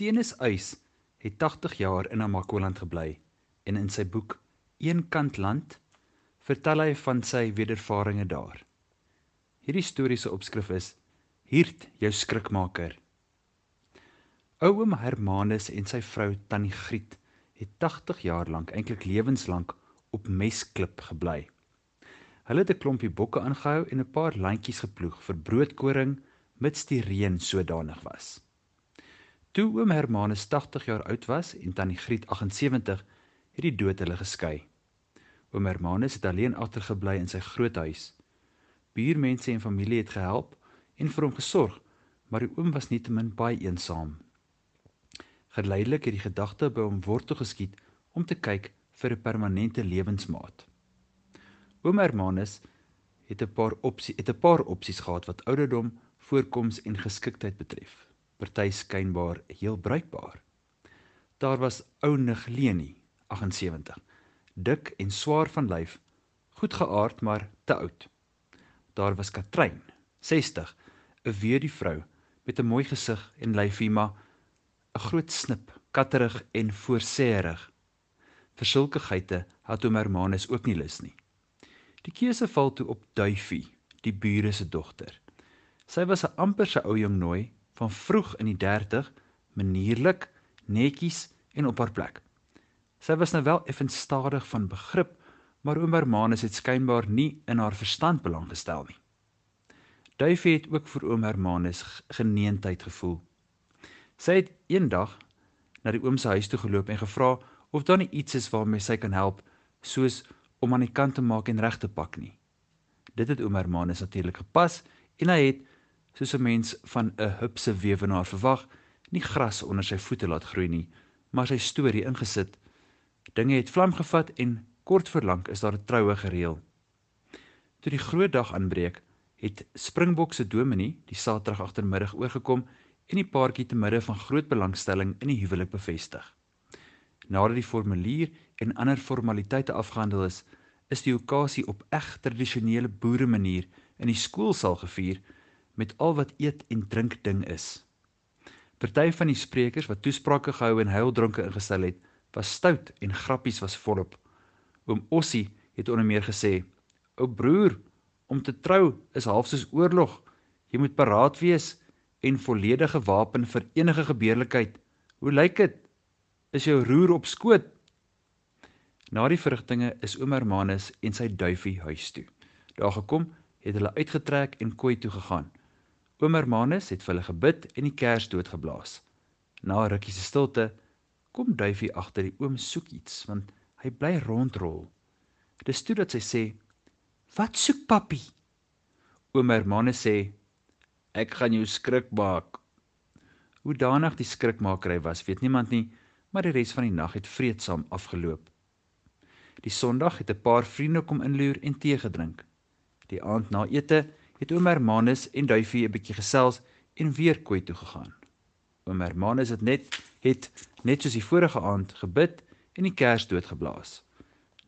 Tenus Uys het 80 jaar in Namakoland gebly en in sy boek Een kant land vertel hy van sy wedervarings daar. Hierdie storie se opskrif is Hierd jou skrikmaker. Oom Hermanus en sy vrou Tannie Griet het 80 jaar lank, eintlik lewenslank op Mesklip gebly. Hulle het 'n klompie bokke aangehou en 'n paar landjies geploeg vir broodkoring mits die reën sodanig was. Toe oom Hermanus 80 jaar oud was en tannie Griet 78, het die dood hulle geskei. Oom Hermanus het alleen agtergebly in sy groot huis. Buurmense en familie het gehelp en vir hom gesorg, maar die oom was nietemin baie eensaam. Geleidelik het die gedagte by hom wortel geskiet om te kyk vir 'n permanente lewensmaat. Oom Hermanus het 'n paar opsies het 'n paar opsies gehad wat ouderdom, voorkoms en geskiktheid betref. Party skynbaar heel bruikbaar. Daar was ou Nigleni, 78 dik en swaar van lyf, goed geaard maar te oud. Daar was Katrein, 60, 'n weduwee vrou met 'n mooi gesig en lyfie maar 'n groot snip, katterig en voorsêerig. Vir sulke geite het hom Hermanus ook nie lus nie. Die keuse val toe op Duifie, die bure se dogter. Sy was 'n amper se ou jong nooi van vroeg in die 30, manierlik, netjies en op haar plek. Sy was nou wel effens stadig van begrip, maar oom Hermanus het skynbaar nie in haar verstand belang gestel nie. Duifie het ook vir oom Hermanus geneentheid gevoel. Sy het eendag na die oom se huis toe geloop en gevra of daar nie iets is waarmee sy kan help, soos om aan die kant te maak en reg te pak nie. Dit het oom Hermanus natuurlik gepas en hy het soos 'n mens van 'n hupse weewenaar verwag, nie gras onder sy voete laat groei nie, maar sy storie ingesit Dinge het vlam gevat en kort verlang is daar 'n troue gereël. Toe die groot dag aanbreek, het Springbok se dominee die Saterdag agtermiddag oorgekom en die paartjie te midde van groot belangstelling in die huwelik bevestig. Nadat die formulier en ander formaliteite afgehandel is, is die okasie op eg tradisionele boere manier in die skoolsaal gevier met al wat eet en drink ding is. Party van die sprekers wat toesprake gehou en huildronke ingestel het, was stout en grappies was volop. Oom Ossie het onder meer gesê: "O broer, om te trou is half soos oorlog. Jy moet paraat wees en volledige wapen vir enige gebeurlikheid. Hoe lyk dit? Is jou roer op skoot?" Na die verrigtinge is oom Hermanus en sy duifie huis toe. Daar gekom, het hulle uitgetrek en kooi toe gegaan. Oom Hermanus het vir hulle gebid en die kers doodgeblaas. Na 'n rukkie se stilte kom duifie agter die oom soek iets want hy bly rondrol. Dis toe dat sy sê: "Wat soek papi?" Oom Hermanus sê: "Ek gaan jou skrik maak." Hoe danig die skrikmakery was, weet niemand nie, maar die res van die nag het vreedsaam afgeloop. Die Sondag het 'n paar vriende kom inloer en tee gedrink. Die aand na ete het oom Hermanus en duifie 'n bietjie gesels en weer kooi toe gegaan. Oom Hermanus het net het net soos die vorige aand gebid en die kers doodgeblaas.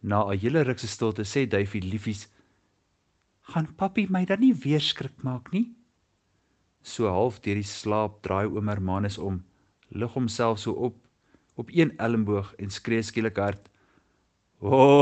Na 'n hele ruk se stilte sê Duifie liefies: "Gaan papi my dan nie weer skrik maak nie?" So half deur die slaap draai oom Hermanus om, lig homself so op op een elmboog en skree skielik hard: "O!"